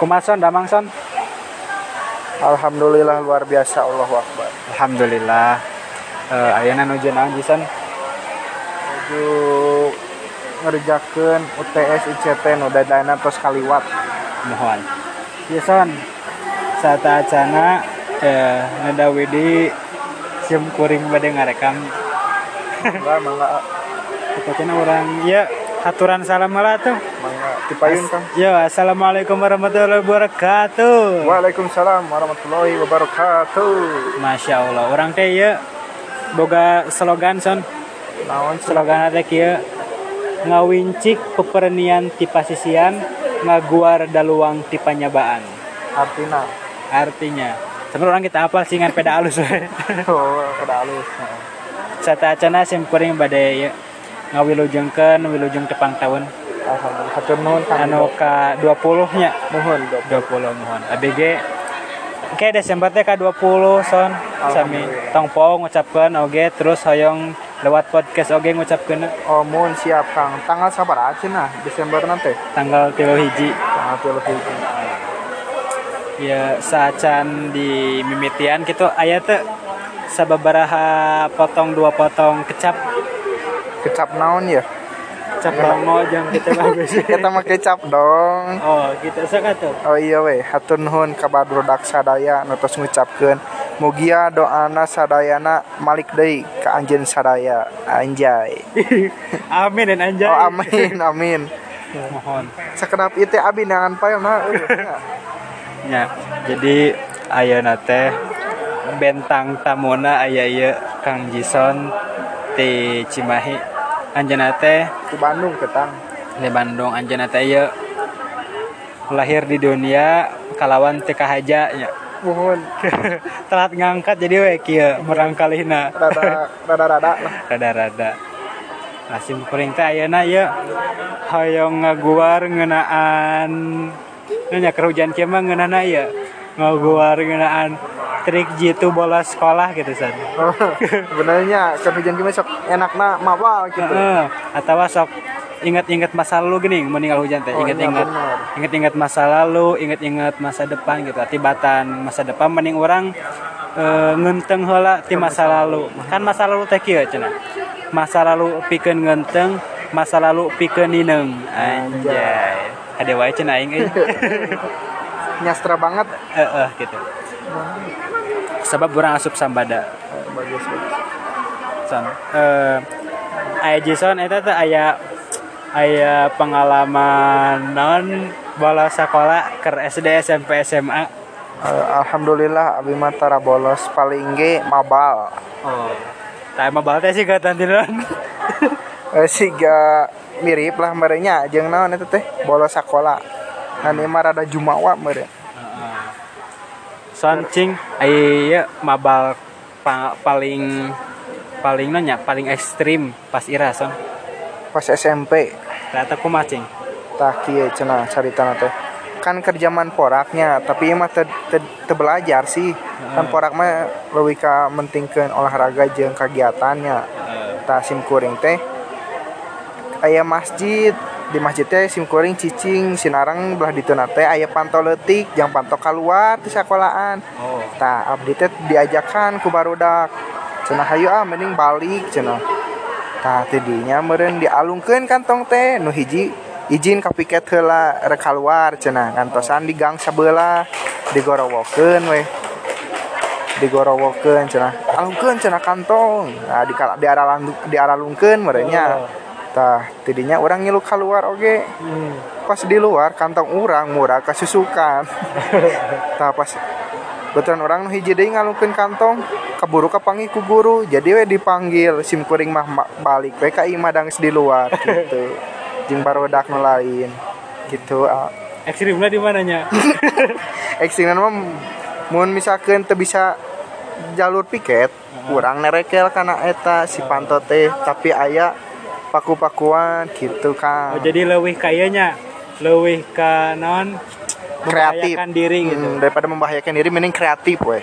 Kumason damang son. Alhamdulillah luar biasa Allahu Akbar. Alhamdulillah. Eh ayeuna nuju naon Jison? Nuju ngerjakeun UTS ICT nu dadana tos kaliwat. Mohon. Jison. Sata acana eh nada widi sim kuring bade ngarekam. Enggak, mangga Pokoknya orang ya aturan salam tuh. dipayun Kang. Yo, assalamualaikum warahmatullahi wabarakatuh. Waalaikumsalam warahmatullahi wabarakatuh. Masya Allah, orang teh ya boga slogan son, Naon slogan teh kieu ngawincik pepernian ti pasisian ngaguar daluang ti panyabaan. artina? Artinya, sebenarnya orang kita apa sih ngan peda alus. Oh, kada alus. Sata acana sim kuring bade ya ngawilujengkeun wilujeng tepang tahun Alhamdulillah. Hatur nuhun Kang. anu ka 20 nya Dok. 20 mohon ABG Oke Desember teh ka 20 son sami tongpo ngucapkeun oge terus hoyong lewat podcast oge ngucapkeun Oh, mun siap Kang. Tanggal sabaraha cenah Desember nanti? tanggal 3 hiji Tanggal 3 hiji. ya saacan di mimitian gitu aya teh sababaraha potong dua potong kecap Kecap naon ya? kecap jang kita bagus Kita mah kecap dong. oh gitu sok atuh Oh iya we, hatur nuhun ka barudak sadaya nu tos ngucapkeun mugia doana sadayana malik deui ka anjeun sadaya. Anjay. amin dan anjay Oh amin amin. mohon Sakedap ieu teh abi nangan paeuna. Ya, jadi ayeuna teh bentang tamuna aya ieu Kang Jison ti Cimahi Anjana teh di Bandung ketang. Di Bandung Anjana teh ya lahir di dunia kalawan TK kahaja ya. Mohon telat ngangkat jadi we kieu merangkalihna rada rada rada lah. Rada rada asim kuring teh ayeuna ieu. Hoyong ngaguar ngeunaan nya kehujan kieu mah ngeunana ieu. Ngaguar ngeunaan trik jitu bola sekolah gitu san. Oh, Benernya hujan gimana sok enakna mawal gitu. Heeh, atawa sok ingat-ingat masa lalu gini meninggal hujan teh. Oh, iya, ingat-ingat ingat-ingat masa lalu ingat-ingat masa depan gitu. Tibatan masa depan mending orang eh, ngenteng heula ti masa lalu. Kan masa lalu teh kieu cenah. Masa lalu pikeun ngenteng masa lalu pikeun nineng. Anjay. Ade wae cenah aing euy. Nyastra banget. heeh gitu sebab orang asup sambada Eh, Bagus bagus. Son. Eh aya Jason eta teh aya aya pengalaman non bola sekolah ke SD SMP SMA. Eh, Alhamdulillah abi mah tara bolos paling ge mabal. Oh. Tah emang bae sih gak tantilan. Eh, siga mirip lah merenya jeung naon eta teh bolos sakola. Kan ieu mah rada jumawa mere. Son cing aya mabal pa- paling paling nanya paling ekstrim pas ira son. Pas SMP Ternyata kumaha cing? tah kieu cenah caritana teh. Kan kerjaman poraknya, tapi ieu mah teu teu teu belajar sih. Kan porak mah leuwih ka mentingkeun olahraga jeung kegiatannya. Tah sim kuring teh aya masjid di masjid teh simkuring cicing Sinarang belah dituna teh aya pantau letik yang panto keluar di sekolahan oh. tak abdi teh diajakan ku barudak. Cenah hayu ah mending balik cenah. Tah tidinya meren dialungkeun kantong teh nu hiji izin ka piket heula rek keluar cenah. Ngantosan di gang sabelah digorowokeun weh digorowokeun cenah. Alungkeun cenah kantong. Nah di di arah di arah lungkeun merenya oh. Tah tidinya orang ngilu keluar oge Hmm. pas di luar kantong orang murah kasusukan tah pas betulan orang nu hiji deui ngalungkeun kantong kaburu kapanggih ku guru. Jadi we dipanggil sim kuring mah ma- balik we ka imah dangis di luar gitu. Jeung barudak nu lain gitu. Ekstrimnya di mananya? ekstrimna mah mun misalkeun teu bisa jalur piket kurang nerekel kana eta si panto teh. Tapi aya paku-pakuan gitu Oh, kan jadi leuwih kayaknya leuwih ka naon? Kreatif. Diri gitu. Hmm, daripada membahayakan diri mending kreatif weh.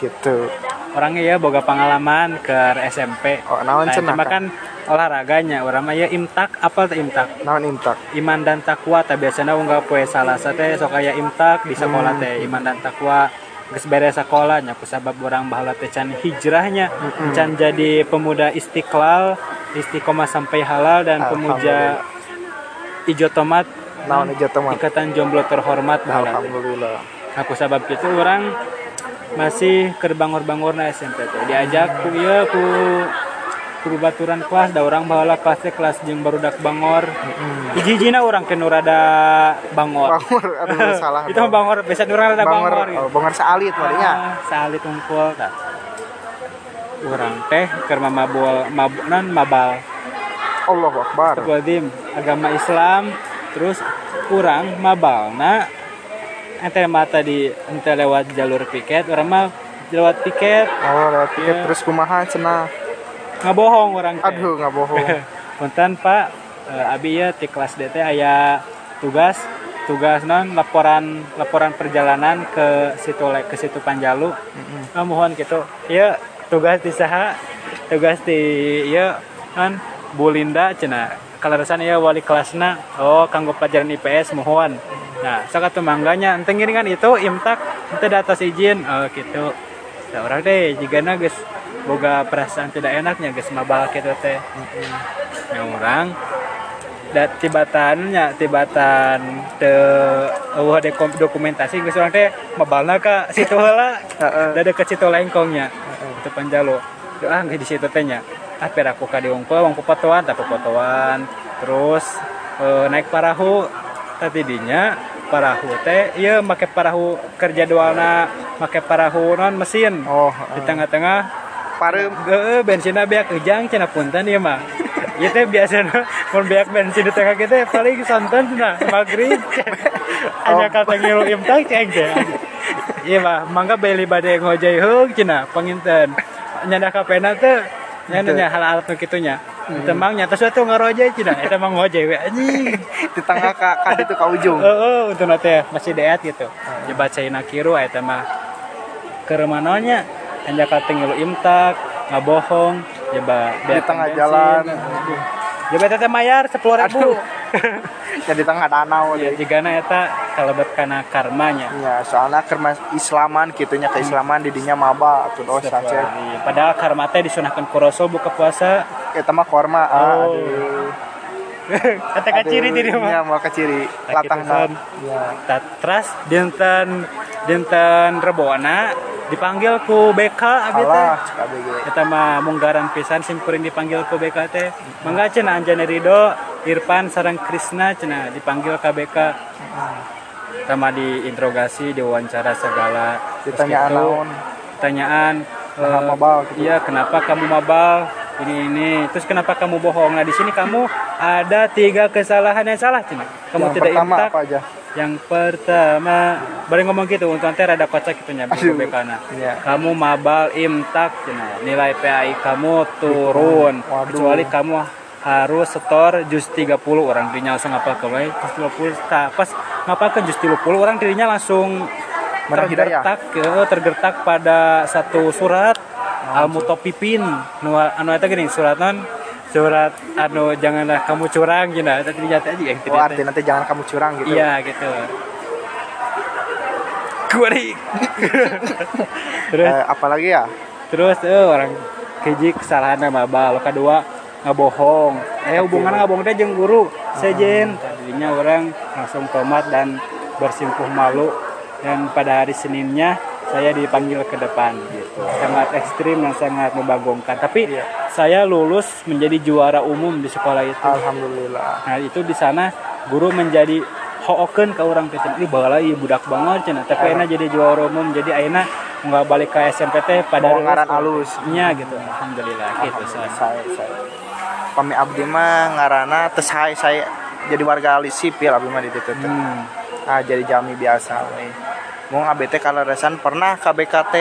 Gitu. Orangnya ya boga pengalaman ke SMP Oh, naon Nah, cuma kan olahraganya orang mah ya imtak apa tuh imtak? Naon imtak? Iman dan takwa tak biasanya unggah poe salah teh sok aya imtak di sekolah teh iman dan takwa geus beres sekolah nya kusabab orang baheula teh can hijrahnya. Can jadi pemuda istiqlal istiqomah sampai halal dan pemuja ijo tomat naon ijo teman ikatan jomblo terhormat alhamdulillah. Aku sabab itu orang masih ke bangor-bangor na SMP teh diajak ku ieu ku ku baturan kelas da orang baheula kelas teh kelas jeung barudak bangor. Hiji-hijina orang ke rada bangor. Bangor aduh salah. Itu bangor biasa urang rada bangor bangor, oh, bangor saalit madinya Ah, salit unggul tah urang teh keur mamabul mab non mabal. Allahu akbar. Astagfirullahaladzim agama Islam terus kurang mabal nah ente mata di ente lewat jalur piket orang mah lewat piket. Oh lewat tiket Iya. terus kumaha cenah nggak bohong orang teh. aduh nggak bohong punten pak. Eh, abi ya di kelas DT aya tugas. Tugas non laporan laporan perjalanan ke situ ke situ Panjalu. Ah, mohon gitu ya tugas di saha? Tugas di ya kan Bu Linda cina kalarasan ya wali kelasna. Oh kanggo pelajaran IPS mohon. Nah sakatu mangganya. Ente ngiringan itu imtak ente atas izin. Oh gitu nah, orang deh jika geus boga perasaan tidak enaknya geus mabal gitu teh. Yang orang da tibatannya tibatan te eueuh de dokumentasi geus urang teh mabalna ka situ heula. Da deket situ lengkongnya itu panjalo. Ah nggak di situ teh nya. Ah peraku ka diungkul wong potoan tapi terus eh, naik parahu tadi dinya parahu teh iya make parahu kerja dualna make parahu non mesin. Oh di tengah-tengah parem Ge, bensinnya beak ujang cina punten ya mah. Ieu teh biasana mun beak bensin di tengah kita paling santan cenah maghrib. Hanya kata ngilu imtak ceng teh. Iya mah, mangga beli bade ngojay heung cenah panginten. Nyanda kapena teh nya nya hal alat nu kitunya. Temang nyata suatu ngarojay cenah eta mah ngojay we anjing. di tengah ka ka itu ka ujung Heeh, untuk teh masih deat gitu. Jebat caina kiru eta mah ke manonya hanya kata ngilu imtak nggak bohong. Coba Di tengah jalan. coba teh mayar sepuluh ribu. Ya di tengah danau ya deh jika eta kalebet karena karmanya. Ya soalnya kermas Islaman gitunya keislaman didinya maba atuh dosa Iya, padahal karma teh disunahkan ku rasul buka puasa. Kita mah korma ah, Oh. aduh. Kata kaciri di rumah iya mau kaciri. Latah Sakitan. ya Ta- Terus dinten dinten rebona dipanggil ku BK abi teh. ABG Kita mah munggaran pisan simkuring dipanggil ku BK teh. Mangga cenah Anjani Ridho, Irfan sareng Krisna cenah dipanggil ke BK. Mah diinterogasi, diwawancara segala. Terus Ditanyaan gitu? Pertanyaan Nah, eh, mabal gitu. Iya, kenapa kamu mabal? Ini ini. Terus kenapa kamu bohong? Nah, di sini kamu ada tiga kesalahan yang salah, cenah. Kamu Yang tidak pertama imtak. apa aja Yang pertama, boleh ngomong gitu, untuk nanti rada kocak gitu nya iya. Kamu mabal imtak, cenah. nilai PAI kamu turun. Waduh. Kecuali kamu harus setor jus 30 orang dirinya langsung apa ke baik jus 30 Tah, pas ngapa ke jus 30 orang dirinya langsung tergertak eh, tergertak pada satu surat al mutopipin nu anu eta gini surat non? Surat anu janganlah kamu curang gitu eta dirinya teh yang oh artinya nanti jangan kamu curang gitu. Iya gitu. Kurik. terus? Eh, apalagi ya? Terus eh, orang keji kesalahan sama bal kedua ngabohong eh hubungan ngabohong teh jeung guru sejen tadinya orang langsung tomat dan bersimpuh malu. Dan pada hari Seninnya saya dipanggil ke depan gitu. Sangat ekstrim dan sangat membagongkan. Tapi saya lulus menjadi juara umum di sekolah itu. Alhamdulillah. Nah itu di sana guru menjadi hooken ke orang teh ini bala ieu budak banget cenah tapi ayeuna jadi juara umum. Jadi ayeuna nggak balik ke SMP teh pada ngaran alus. nya gitu. Alhamdulillah gitu san. saya saya. Kami abdi mah ngarana tes saya saya jadi warga alis sipil abdi mah di hmm. ah jadi jami biasa we abdi teh kalaresan pernah ka BKT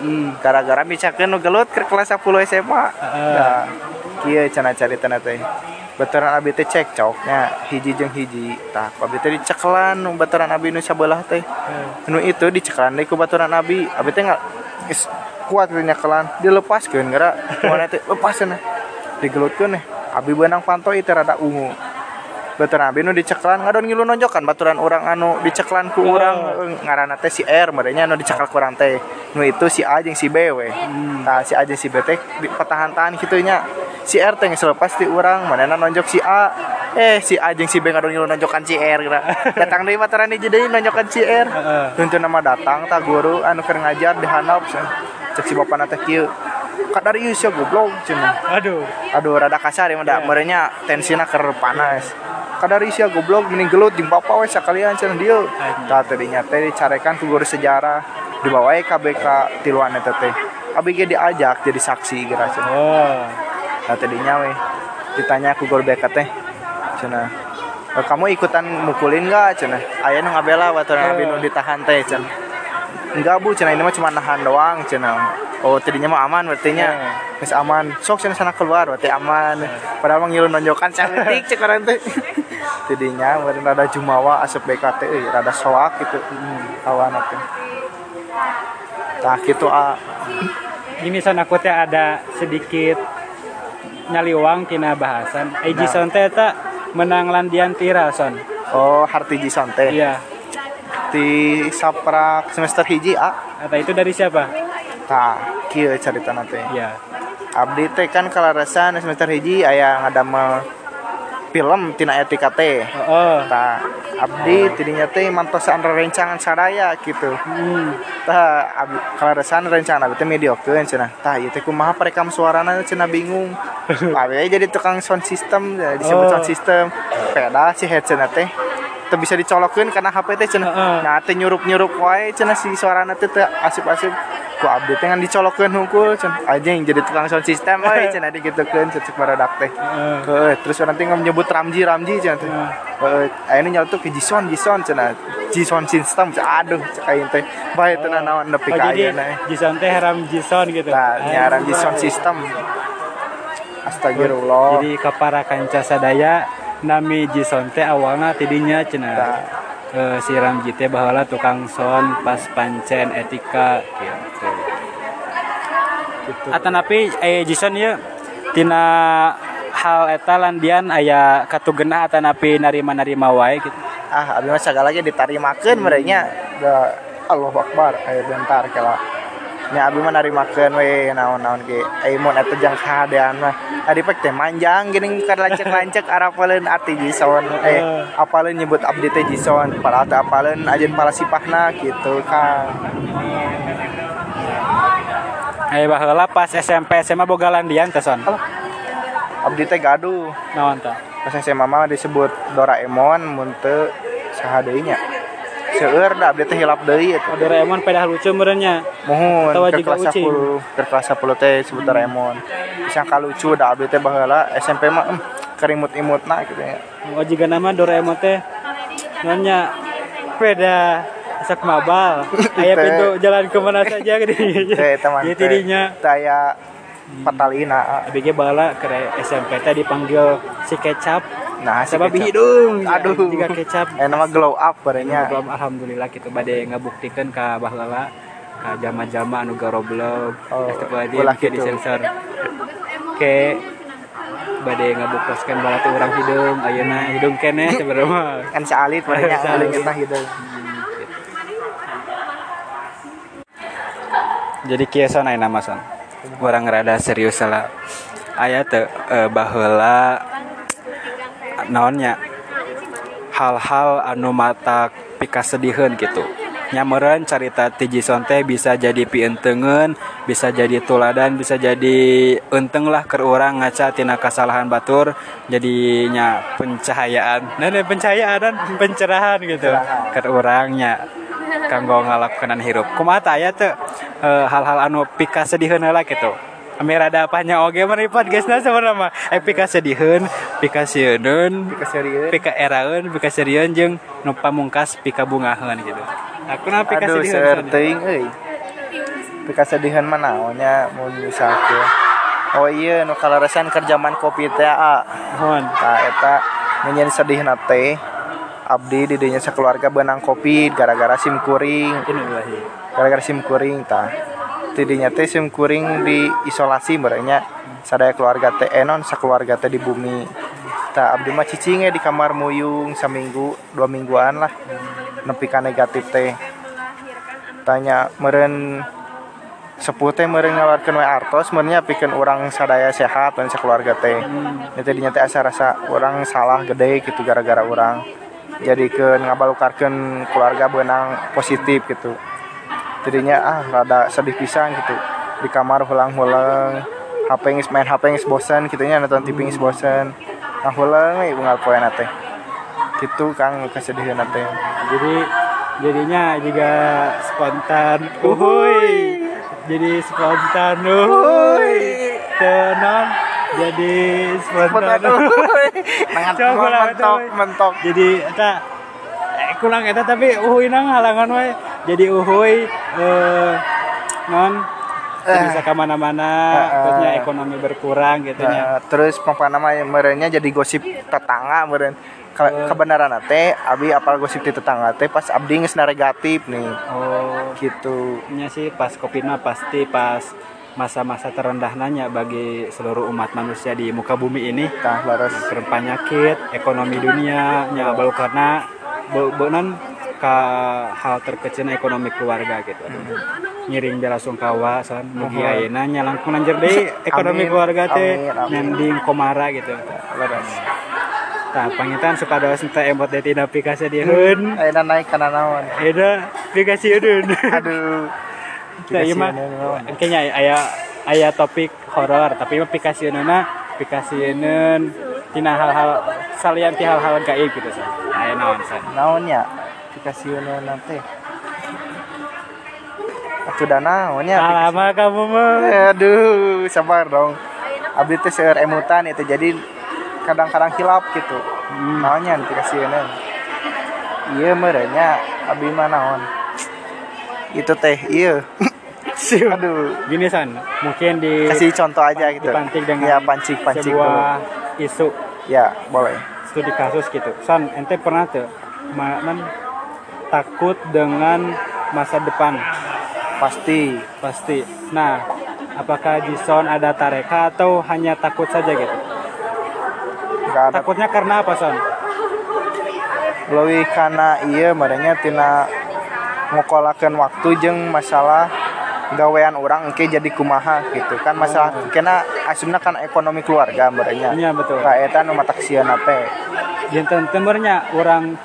Hmm. gara-gara micakeun nu gelut ke kelas 10 SMA Heeh. da kieu cenah caritana teh. Baturan abdi teh cekcoknya hiji jeung hiji. Tah abdi teh diceklan nu baturan abdi nu sabelah teh. Nu itu diceklan deui ku baturan abi. Abi teh nggak geus kuat teh nyakelan dilepaskeun gara mana teh lepas cenah. Digelutkeun nih abi benang pantoi teh rada ungu Baturan abi nu diceklan ngadon ngilu nonjokan. Baturan orang anu diceklan ku urang eh, ngaranna teh si R merenya anu dicekal ku urang teh. Nu itu si A jeung si B we. Tah si A jeung si B teh petahan-tahan kitu nya. Si R teh geus lepas ti urang manehna nonjok si A. Eh si A jeung si B ngadon ngilu nonjokan si R kira datang deui baturan hiji deui nonjokan si R. Heeh. Nama datang tak guru anu keur ngajar di handap cek si bapana teh kieu kadar ieu sia goblok cenah Aduh. aduh rada kasar ya Iya. merenya tensina keur panas. Kadar isia goblok mending gelut jeung bapa we sakalian Anjing. tah tadinya teh dicarekan ku guru sejarah. Dibawa we ka BK tiluan eta teh. Abi ge diajak jadi saksi geura cenah Oh. tah tadinya we ditanya ku guru BK teh cenah "E, kamu ikutan mukulin gak cenah aya nu ngabela baturan abi nu ditahan teh cenah enggak bu. Cenah ini mah cuma nahan doang cenah oh tadinya mah aman berarti nya Geus aman. Sok cenah sana keluar berarti aman. Padahal mah ngilu nonjokan cantik cek orang teh tadinya meureun rada jumawa asup BKT euy rada soak gitu. Kawan teh tah kitu ah Ini son aku teh ada sedikit nyaliwang tina bahasan. Eji Nah. son teh eta menang landian tira son. oh harti jison teh Iya. Di saprak semester hiji ah Atau itu dari siapa? tah kieu caritana teh Iya. abdi teh kan kalarasan semester hiji aya ngadamel film tina etika teh Oh. oh. tah abdi tidinya teh mantosan rerencangan sadaya gitu Hmm. tah abdi kalarasan rencana abdi teh mediokeun cenah tah ieu teh kumaha perekam suarana cenah bingung abdi jadi tukang sound system ya, disebut Oh. sound system peda si headset teh teu bisa dicolokeun karena HP teh cenah Heeh. nah teh nyurup-nyurup wae cenah si suarana teh teu asip-asip ku abdi teh ngan dicolokeun hungkul cenah anjing jadi tukang sound system we cenah digitukeun cecek barudak teh Heeh. Heeh, terus orang tinggal menyebut Ramji Ramji cenah teh. Heeh. Heeh, ayeuna nyeletuk ke Jison Jison cenah. Jison system aduh cek aing teh. Bae teu naon nepi Oh, ka ayeuna. Jison teh haram Jison gitu. Tah nyaran Ah. Jison system. Astagfirullah. Jadi kapara kanca sadaya Nami Jison teh awalna tidinya cenah. E, si Ramji teh bahala tukang son pas pancen etika gitu. gitu. Atanapi eh Jison ya tina hal eta landian aya katugena atanapi narima-narima wae gitu. Ah, abdi mah sagala ge ditarimakeun hmm. merenya da Allahu Akbar aya bentar kala. Nya abi mah narimakeun we naon-naon ge. Ai mun eta jang kahadean mah. Adi pek teh manjang geuning ka lancek-lancek arapaleun arti Jison. Eh, apaleun nyebut abdi teh Jison. Padahal teh apaleun ajeun palasipahna gitu kan. Eh baheula pas SMP SMA boga landian teh son. Abdi teh gaduh. Naon tah? Pas SMA mah disebut Doraemon mun teu saha deui nya. Seueur da abdi teh hilap deui eta. Doraemon pedah lucu merenya. Mohon ke kelas ucing. 10 ke kelas 10 teh disebut Doraemon. Disangka lucu da abdi teh baheula SMP mah em, kerimut-imutna gitu ya. Oh jika nama Doraemon teh nanya peda sak mabal aya pintu jalan ke mana saja gede Teh teman tidinya Teh aya Patalina. ABG bala ke SMP teh dipanggil si kecap Nah, kecap. hidung Aduh. jika kecap Eh nama glow up barenya. Belum alhamdulillah kita bade ngabuktikeun ka baheula ka jama-jama anu garoblog Oh, ulah ke kitu. disensor ke bade ngabuktoskeun bala teh urang hidung ayeuna hidung keneh sebenarnya Kan salit barenya Salit. ngeulingkeun gitu. jadi kieu son aya nama son orang rada serius lah aya teu eh, baheula naonnya? Hal-hal anu mata pikasediheun gitu. Nyameureun carita ti Jison teh bisa jadi pientengeun bisa jadi tuladan bisa jadi enteng lah ke orang ngaca tina kesalahan batur jadinya pencahayaan. Nah nah, pencahayaan dan pencerahan gitu ke orangnya kanggo ngalakukan hirup. Kumaha tah aya teu eh, hal-hal anu pikasediheun heula gitu Amir ada apanya oge meripat guys nah sebenarnya mah. Eh pika sediheun, pika sieuneun pika serieu, pika eraeun, pika serieun jeung nu pamungkas pika bungaheun gitu. Nah, kenapa pika Aduh, sediheun? Aduh, teuing euy. Pika sediheun mah naonnya mun misalkeun. Oh iya nu kalaresan kerjaman kopi teh a. mohon Tah eta menyen sedihna teh Abdi didinya sekeluarga benang kopi gara-gara sim kuring. Gara-gara sim kuring tah tidinya teh sim kuring di isolasi merenya sadaya keluarga teh eh non sakeluarga teh di bumi. Tak abdi mah di kamar muyung seminggu dua mingguan lah nepi ka negatif teh. Tanya meren sepuh teh meren ngaluarkeun we artos merenya pikeun orang sadaya sehat dan sakeluarga teh. Hmm. itu dinya teh asa rasa orang salah gede gitu gara-gara orang jadi ke ngabalukarkeun keluarga benang positif gitu jadinya ah rada sedih pisan gitu. Di kamar hulang-hulang HP geus main HP geus bosen gitu nya nonton TV geus bosen. Nah hulang we unggal poena teh gitu kang kesedihan teh jadi jadinya juga spontan. Uhuy. Jadi spontan uhuy. tenang jadi spontan. Eta, mentok mentok. Jadi eta eh, kurang eta tapi uhuy nang halangan we jadi uhuy eh non Eh. bisa ke mana-mana Eh, eh. terusnya ekonomi berkurang gitu Nah, terus nama merenya jadi gosip tetangga meren. Ke- kebenaran teh abi apal gosip di tetangga teh pas abdi geus negatif nih. Oh. Gitu. Nya sih pas covid mah pasti pas masa-masa terendah nanya bagi seluruh umat manusia di muka bumi ini. Tah laras penyakit ekonomi dunia nya baru karena benan ke hal terkecil ekonomi keluarga gitu? Ngiring bela sungkawa san mugi ayeuna nya langkung lanjut deui ekonomi Amin, keluarga teh nending komara gitu. Laras tah pangitan supados teh emot deui tina aplikasi dieun ayeuna naik kana naon Eda aplikasi eudun aduh. Nah, iya mah. Kayaknya aya aya topik horor tapi mah pikasieunna pikasieun tina hal-hal salian ti hal-hal gaib gitu san. Aya naon san. naonnya dikasih nanti. Atuh da naonnya Lama kamu mah. aduh sabar dong. Abdi teh seueur emutan itu jadi kadang-kadang hilap gitu. Hmm. naonnya iya merenya abdi mah naon? Itu teh iya. Aduh. Gini san, mungkin di kasih contoh aja gitu. dipantik dengan ya pancing pancing dulu. sebuah isu. Ya boleh. Studi kasus gitu. San, ente pernah tuh? Man takut dengan masa depan pasti pasti. Nah, apakah Jason ada tareka atau hanya takut saja gitu? ada Takutnya karena apa, Son? Lewi karena iya merenya tina ngokolakeun waktu jeung masalah gawean orang engke jadi kumaha gitu kan masalah kena asumna kan ekonomi keluarga merenya Iya, betul. ka eta nu matak sieun teh Jantan tembernya orang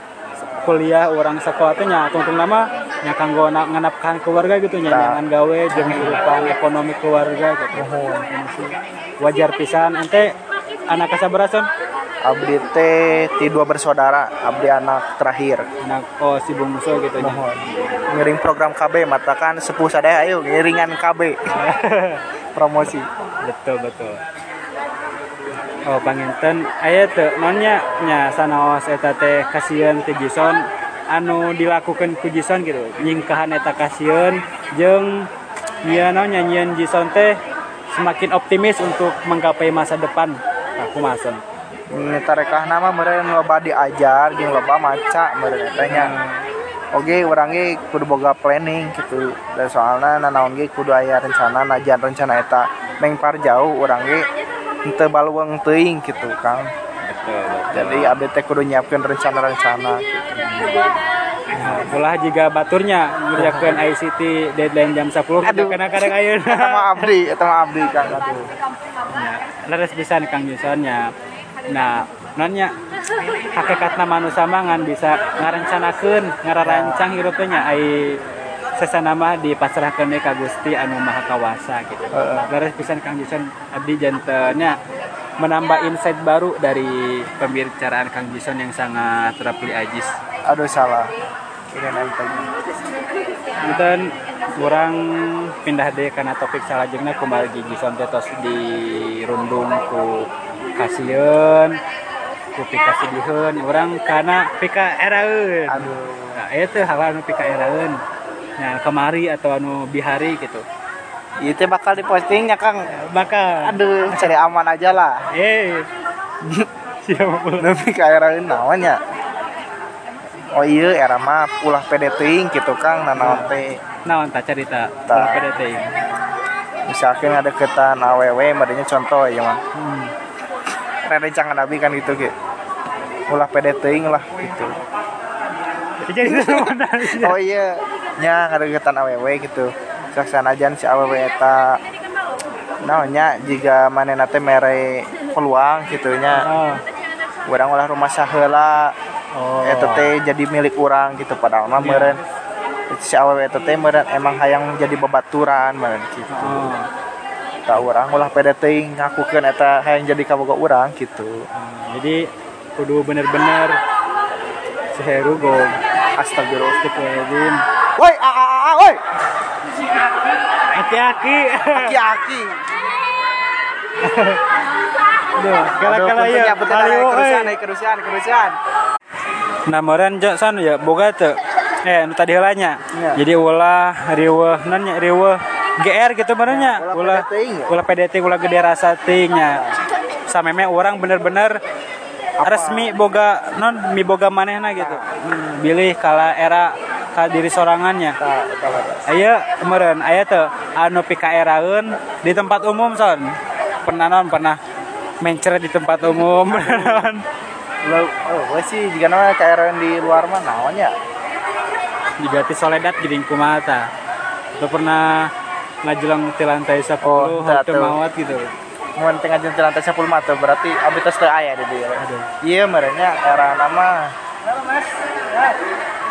kuliah, orang sekolah teh nya tungtung nama nya kanggo na- nganapkan keluarga gitu nya Nah. nyangan gawe jeung kehidupan ekonomi keluarga gitu. Wajar pisan. Ente anak kasabaraha, Son? abdi teh ti dua bersaudara. Abdi anak terakhir. Anak oh si bungsu gitu nya. ngiring program KB matakan sepuh sadaya ayo ngiringan KB promosi. Betul betul oh panginten aya teu nonnya nya sanaos eta teh ti Jason. Anu dilakukan ku Jason gitu. Nyingkahan eta kasieun jeung ieu naon nyanyian Jason teh semakin optimis untuk menggapai masa depan. Aku masen Nita rekah nama meren loba diajar jeung loba maca meren tanya Oke, orang ge kudu boga planning gitu. Dan soalnya nanaon ge kudu aya rencana najan rencana eta mengpar jauh orang ge henteu baluweung teuing gitu, Kang. betul Jadi abdi teh kudu nyiapkeun rencana-rencana gitu. ulah juga baturnya ngerjakeun ICT deadline jam 10 Aduh. karena kadang ayeuna Eta mah abdi, eta mah abdi, Kang. Aduh. Ya, leres pisan Kang Jusonnya. Nah, nanya hakikatna manusia mangan bisa ngarencanakeun, ngararancang hirupnya ai sesana mah dipasrahkeun deui ka Gusti anu Maha Kawasa gitu. Leres pisan Kang Juson abdi jantennya menambah insight baru dari pembicaraan Kang Juson yang sangat rapli ajis. Aduh salah. Ini tadi. Dan kurang pindah deh karena topik salajengna kembali di Gison tetos di rundung ku kasieun ku pikasi diheun orang karena pika eraeun Aduh. nah itu hal anu pika eraeun nah kemari atau anu bihari gitu Itu bakal dipostingnya, Kang. maka Aduh, cari aman aja lah. eh siapa Tapi ka era naonnya? Oh iya, era mah ulah pede teuing gitu Kang, nanaon teh. naon tak cerita Tah. ulah pede teuing misalkan ada ketan aww merenya contoh ya mah hmm. rada jangan nabi kan gitu gitu ulah pede teuing lah gitu jadi oh iya nya ada ketan aww gitu. Saksanajan si aww eta naonnya jika mana nate mere peluang gitu nya. Oh orang ulah rumah saheula. Oh. Eta teh jadi milik orang gitu padahal mah Iya. meureun. Si aww eta teh meureun emang hayang jadi babaturan meureun gitu. Oh tak orang pede teuing ngakukeun eta hayang jadi kaboga urang gitu. Hmm, jadi kudu bener-bener seheru go astagfirullah astagfirullahaladzim woi a a a woi aki-aki aki-aki Duh, Aduh, ya kerusian, kerusian, kerusian. Nah, meureun jo san ya boga teu. Eh, nu tadi heula nya. Iya. Jadi ulah riweuh nan nya riweuh GR gitu meureun nya. Ulah Ulah teuing ya? ulah PDT ulah gede rasa teuing nya. Sameme orang bener-bener resmi boga non mi boga manehna gitu. Hmm, bilih kala era ka diri sorangannya. Eta lah. Aya teu anu pikaeraeun di tempat umum son. Pernah non pernah mencret di tempat umum. Lo, oh, gue sih jika nama KRN di luar mah naon ya? juga ti soledad gering kumaha tah Lu pernah ngajelang ti lantai 10 Oh, hotel tuh. mawat gitu teu ngajeun ti lantai 10 mah teu berarti abi tos teu aya di. Aduh. Iya merenya era nama.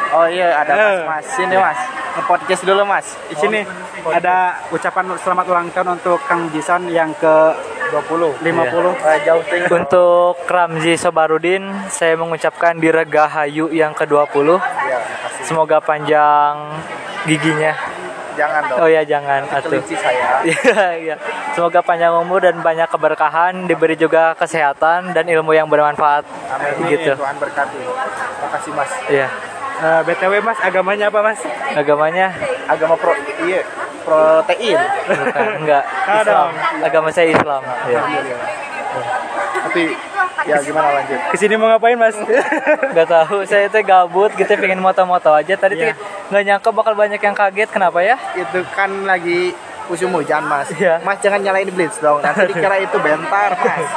Oh iya ada Eh. Mas Mas. Sini Mas. Nge-podcast dulu Mas. di sini ada ucapan selamat ulang tahun untuk Kang Jison yang ke 20. 50 Eh, jauh teuing. Untuk Ramzi Sobarudin, saya mengucapkan Dirgahayu yang ke-20. Ya. Semoga panjang giginya. Jangan dong. Oh ya, jangan atuh. Kelinci saya. Iya, iya. Semoga panjang umur dan banyak keberkahan, diberi juga kesehatan dan ilmu yang bermanfaat. Amin. Gitu. Tuhan berkati. Makasih Mas. Iya. Eh, BTW Mas agamanya apa Mas? Agamanya Agama pro iya protein. bukan enggak Islam. Agama saya Islam. Iya. Tapi ya gimana lanjut? Ke sini mau ngapain Mas? Gak tahu, saya itu gabut gitu pengen moto-moto aja. Tadi Iya. tuh nggak nyangka bakal banyak yang kaget. Kenapa ya? Itu kan lagi musim hujan mas. Iya. Mas jangan nyalain blitz dong. Nanti dikira itu bentar mas.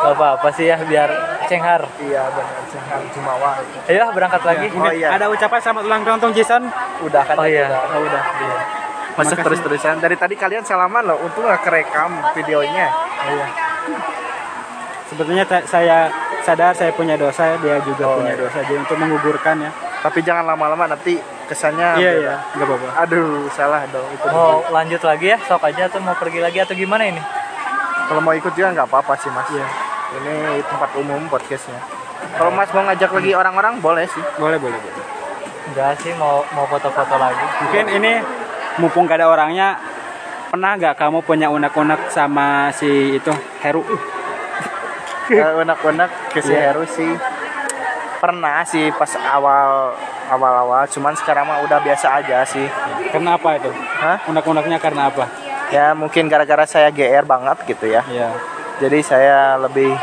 Gak apa-apa sih ya biar cenghar. iya benar. Jangan jumawa. Ayo berangkat lagi. Oh, iya. Ada ucapan selamat ulang tahun untuk Jison? Udah kan? Oh iya. Udah. Oh udah. Iya. Masuk terus-terusan. Dari tadi kalian salaman loh. Untung nggak kerekam videonya. Iya. Sebetulnya saya sadar saya punya dosa, dia juga Oh, punya iya. dosa. Jadi untuk menggugurkan ya. Tapi jangan lama-lama nanti kesannya. Iya beda. iya, nggak apa-apa. Aduh salah dong. Itu Mau lanjut lagi ya, sok aja atau mau pergi lagi atau gimana ini? Kalau mau ikut juga nggak apa-apa sih mas. Iya. Ini tempat umum podcastnya. Kalau mas mau ngajak lagi orang-orang boleh sih. Boleh boleh boleh. Enggak sih, mau mau foto-foto lagi. Mungkin ini mumpung gak ada orangnya, pernah nggak kamu punya unek-unek sama si itu Heru? Eh, unek-unek ke si Iya. Heru sih pernah sih pas awal awal-awal cuman sekarang mah udah biasa aja sih Karena apa itu? Hah? Unek-uneknya karena apa? ya mungkin gara-gara saya GR banget gitu ya Iya. jadi saya lebih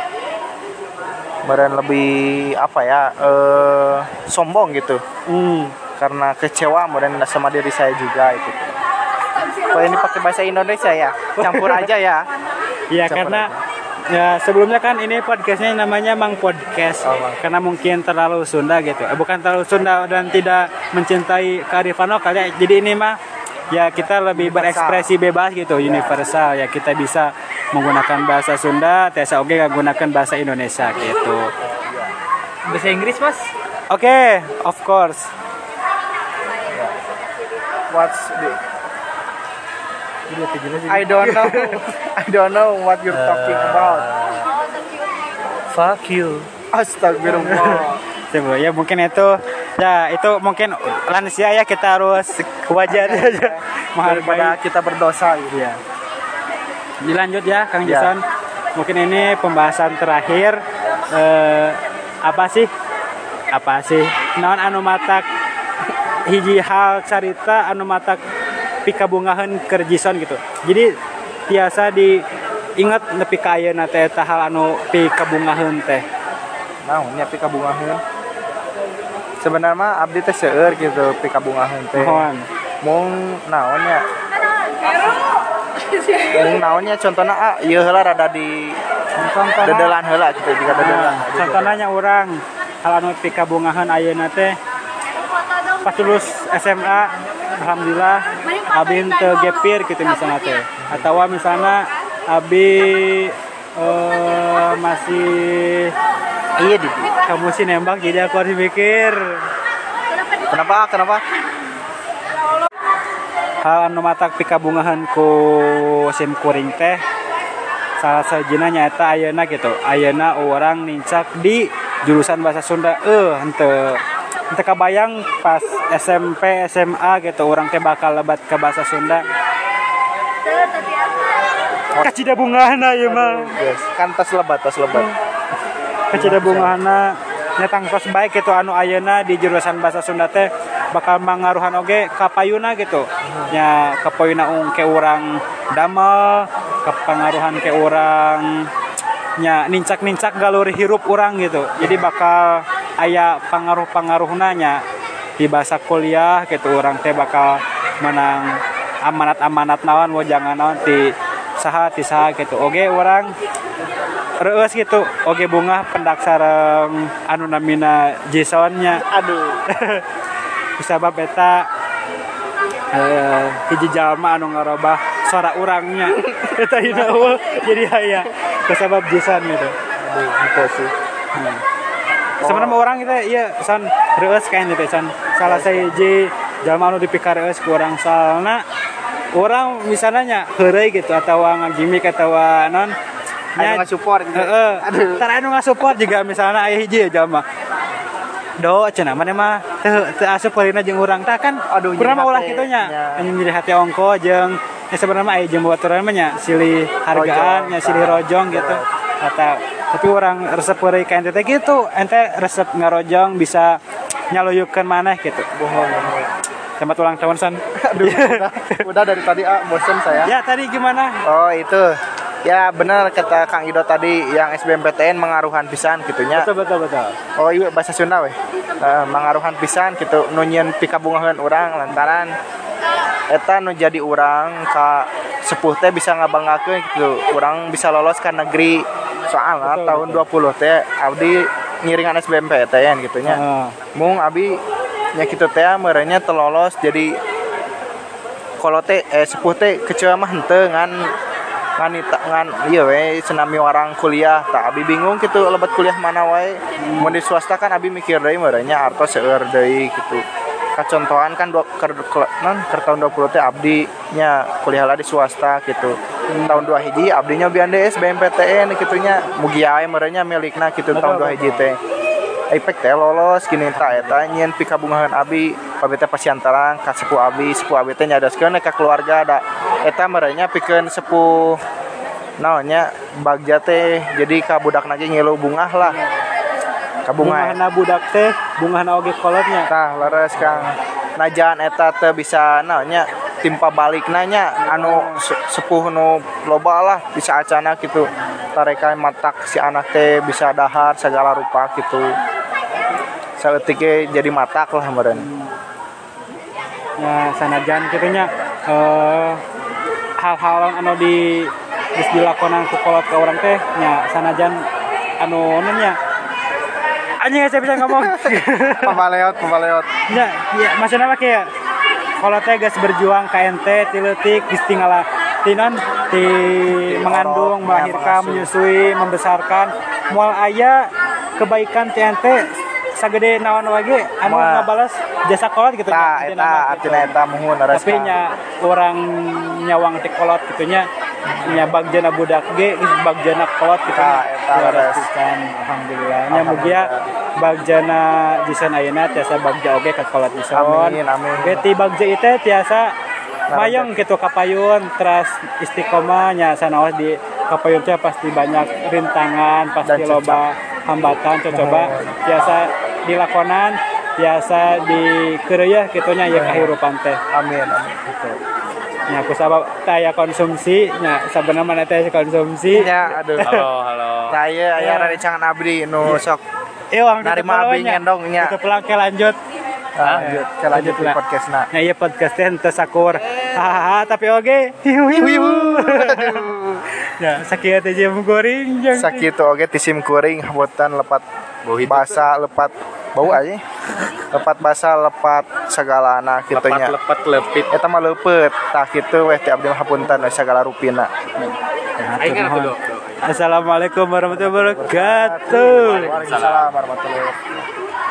meren lebih apa ya eh sombong gitu Hmm. karena kecewa meren sama diri saya juga itu kalau ini pakai bahasa Indonesia ya campur aja ya Iya karena ya sebelumnya kan ini podcastnya namanya Mang Podcast Oh, Mang. karena mungkin terlalu Sunda gitu Eh, bukan terlalu Sunda dan tidak mencintai kearifan lokal ya jadi ini mah ya kita lebih Universal. berekspresi bebas gitu universal ya kita bisa menggunakan bahasa Sunda Tesa oke gunakan bahasa Indonesia gitu Bahasa Inggris, Mas? oke of course what's the I don't know I don't know what you're talking about Fuck you. Astagfirullah Coba ya mungkin itu ya itu mungkin lansia ya kita harus wajar aja menghargai kita berdosa gitu Iya. Dilanjut ya Kang Ya. Jason. Mungkin ini pembahasan terakhir eh, apa sih? Apa sih? Naon anu matak hiji hal carita anu matak pikabungahan keur Jason gitu. Jadi biasa diingat nepi ka ayeuna teh eta hal anu pikabungahan teh. Nah, nyiapin kabungahan. Sebenarnya abdi teh seueur gitu pika bungahan teh. Mohon. mung naonnya mung naonnya contohnya ah ieu heula rada di contohnya dedelan heula gitu jika dedelan Nah, contohnya orang hal anu pikabungahan ayeuna teh pas lulus SMA alhamdulillah abi teu gepir gitu misalnya teh. atau misalnya abi eh, masih iya di kamu sih nembak jadi aku harus mikir. Kenapa kenapa? Hal anu matak pikabungahan ku sim kuring teh salah sajina nyata ayeuna gitu ayeuna orang nincak di jurusan bahasa Sunda eh henteu henteu kabayang pas SMP SMA gitu orang teh bakal lebat ke bahasa Sunda. Kacida bungahna ieu mah. Yes kan tos lebat tos lebat. Kacida bungahna. Nyatang tos baik gitu anu ayeuna di jurusan bahasa Sunda teh bakal mangaruhan oge ka payuna gitu. Nya ka payuna ung ke urang damel ka pangaruhan ke urang nya nincak-nincak galur hirup urang gitu. Jadi bakal aya pangaruh-pangaruhna nya di bahasa kuliah gitu orang teh bakal menang amanat-amanat naon mau jangan naon ti saha ti saha gitu oge orang Reus gitu, oge bunga pendak sareng anu namina Jasonnya. aduh Kusabab eta eh hiji jalma anu ngarobah suara urangnya. eta hina jadi aya kusabab Jason gitu. aduh itu sih Sebenarnya orang itu iya san reus kain gitu san salah sahiji jalma anu dipikar reus ku urang soalna orang misalnya heureuy gitu atau ngagimik atau non nggak support gitu Heeh. aduh Tara anu support juga misalnya aya hiji ya jalma. Do cenah mana mah teu teu asup peulina jeung urang tah kan Aduh, kurang jadi mah ulah hati, kitu nya. nya. Anya jadi hati ongko jeung ya sebenarnya mah aya jeung baturan mah nya silih hargaan nya silih rojong gitu. Kata tapi orang resep ka ente teh gitu. Ente resep ngarojong bisa nyaluyukeun maneh gitu. bohong Selamat ulang tahun san. aduh udah, udah dari tadi ah bosen saya ya tadi gimana? Oh itu ya benar kata Kang Ido tadi yang SBMPTN mengaruhan pisan gitunya. Betul betul betul. Oh iya bahasa Sunda weh. Eh, mengaruhan pisan gitu nunyin pikabungahan orang lantaran eta nu jadi orang ka sepuh teh bisa ngabanggakeun gitu. Orang bisa lolos ke negeri soalnya Betul, tahun 20 teh abdi ngiringan SBMPTN gitunya. Heeh. Mung abi nya kitu teh merenya telolos jadi kalau teh eh sepuh teh kecewa mah henteu ngan ngan ita- ngan iya we senami orang kuliah tak abi bingung gitu lebat kuliah mana wae. Mau di swasta kan abi mikir deui merenya artos seueur deui gitu. Kacontohan kan dua ker, non ker tahun 20 teh abdi nya kuliah lah di swasta gitu. Tahun dua hiji abdinya BNDS BMPTN gitunya mugi ae merenya milikna gitu tahun dua hiji teh. Ipek teh lolos gini tak eta nyen pikabungahan abi teh pasiantarang ka sepuh abi sepuh abi teh nyadoskeun ka keluarga ada. Eta merenya pikeun sepuh naonnya bagja teh jadi ka budak lagi ngilu bungah lah. Ka bunga Bungahna budak teh, bungahna oge kolotnya. tah leres kang. Najan eta teh bisa naonnya timpa balik nanya anu se- sepuh nu loba lah bisa acana gitu tarekan matak si anak teh bisa dahar segala rupa gitu ge jadi matak lah meureun ya sanajan kitunya eh hal-hal anu di geus dilakonan ku kolot ke orang teh nya sanajan anu nu nya. Anjing saya bisa ngomong. Pamaleot pamaleot ya ya maksudnya mah kayak kalau teh geus berjuang ka ente ti leutik geus tinggal tinon ti mengandung melahirkan menyusui membesarkan. Moal aya kebaikan ti ente sagede naon wage anu Moal- ngabalas jasa kolot gitu tah nya, eta mah gitu. eta muhun tapi nya orang nyawang ti kolot gitunya nya bagjana budak ge bagjana kolot gitu Tah, eta kan alhamdulillah. Nya mugia bagjana jisan ayeuna tiasa bagja oge ka kolot ison Amin, amin. Ge ti bagja ieu tiasa mayong gitu kapayun teras istiqomah nya sanaos di kapayun teh pasti banyak rintangan pasti loba hambatan coba tiasa dilakonan tiasa dikeureuh kitunya ya kahirupan teh amin amin gitu. Nya aku sabab taya konsumsi nya sebenarnya mana teh konsumsi. nya aduh Halo, halo. saya aya Ya. rerencangan abdi nu sok Eh, orang Narima abdi ngendong, nya. Itu pulang ke lanjut. lanjut Kita lanjut di lah. podcastna Nah iya podcast teh teu sakur hahaha tapi oge hiu hiu. Ya sakieu teh jeung goreng jeung sakit oge tisim kuring habotan lepat Bau hidup basa lepat. Bau aja. Lepat basa lepat segala anak gitu nya. lepat lepit. Eta mah leupet. Tah kitu weh ti abdi hapunten segala rupina. Aing tuh Assalamualaikum warahmatullahi wabarakatuh. Waalaikumsalam warahmatullahi wabarakatuh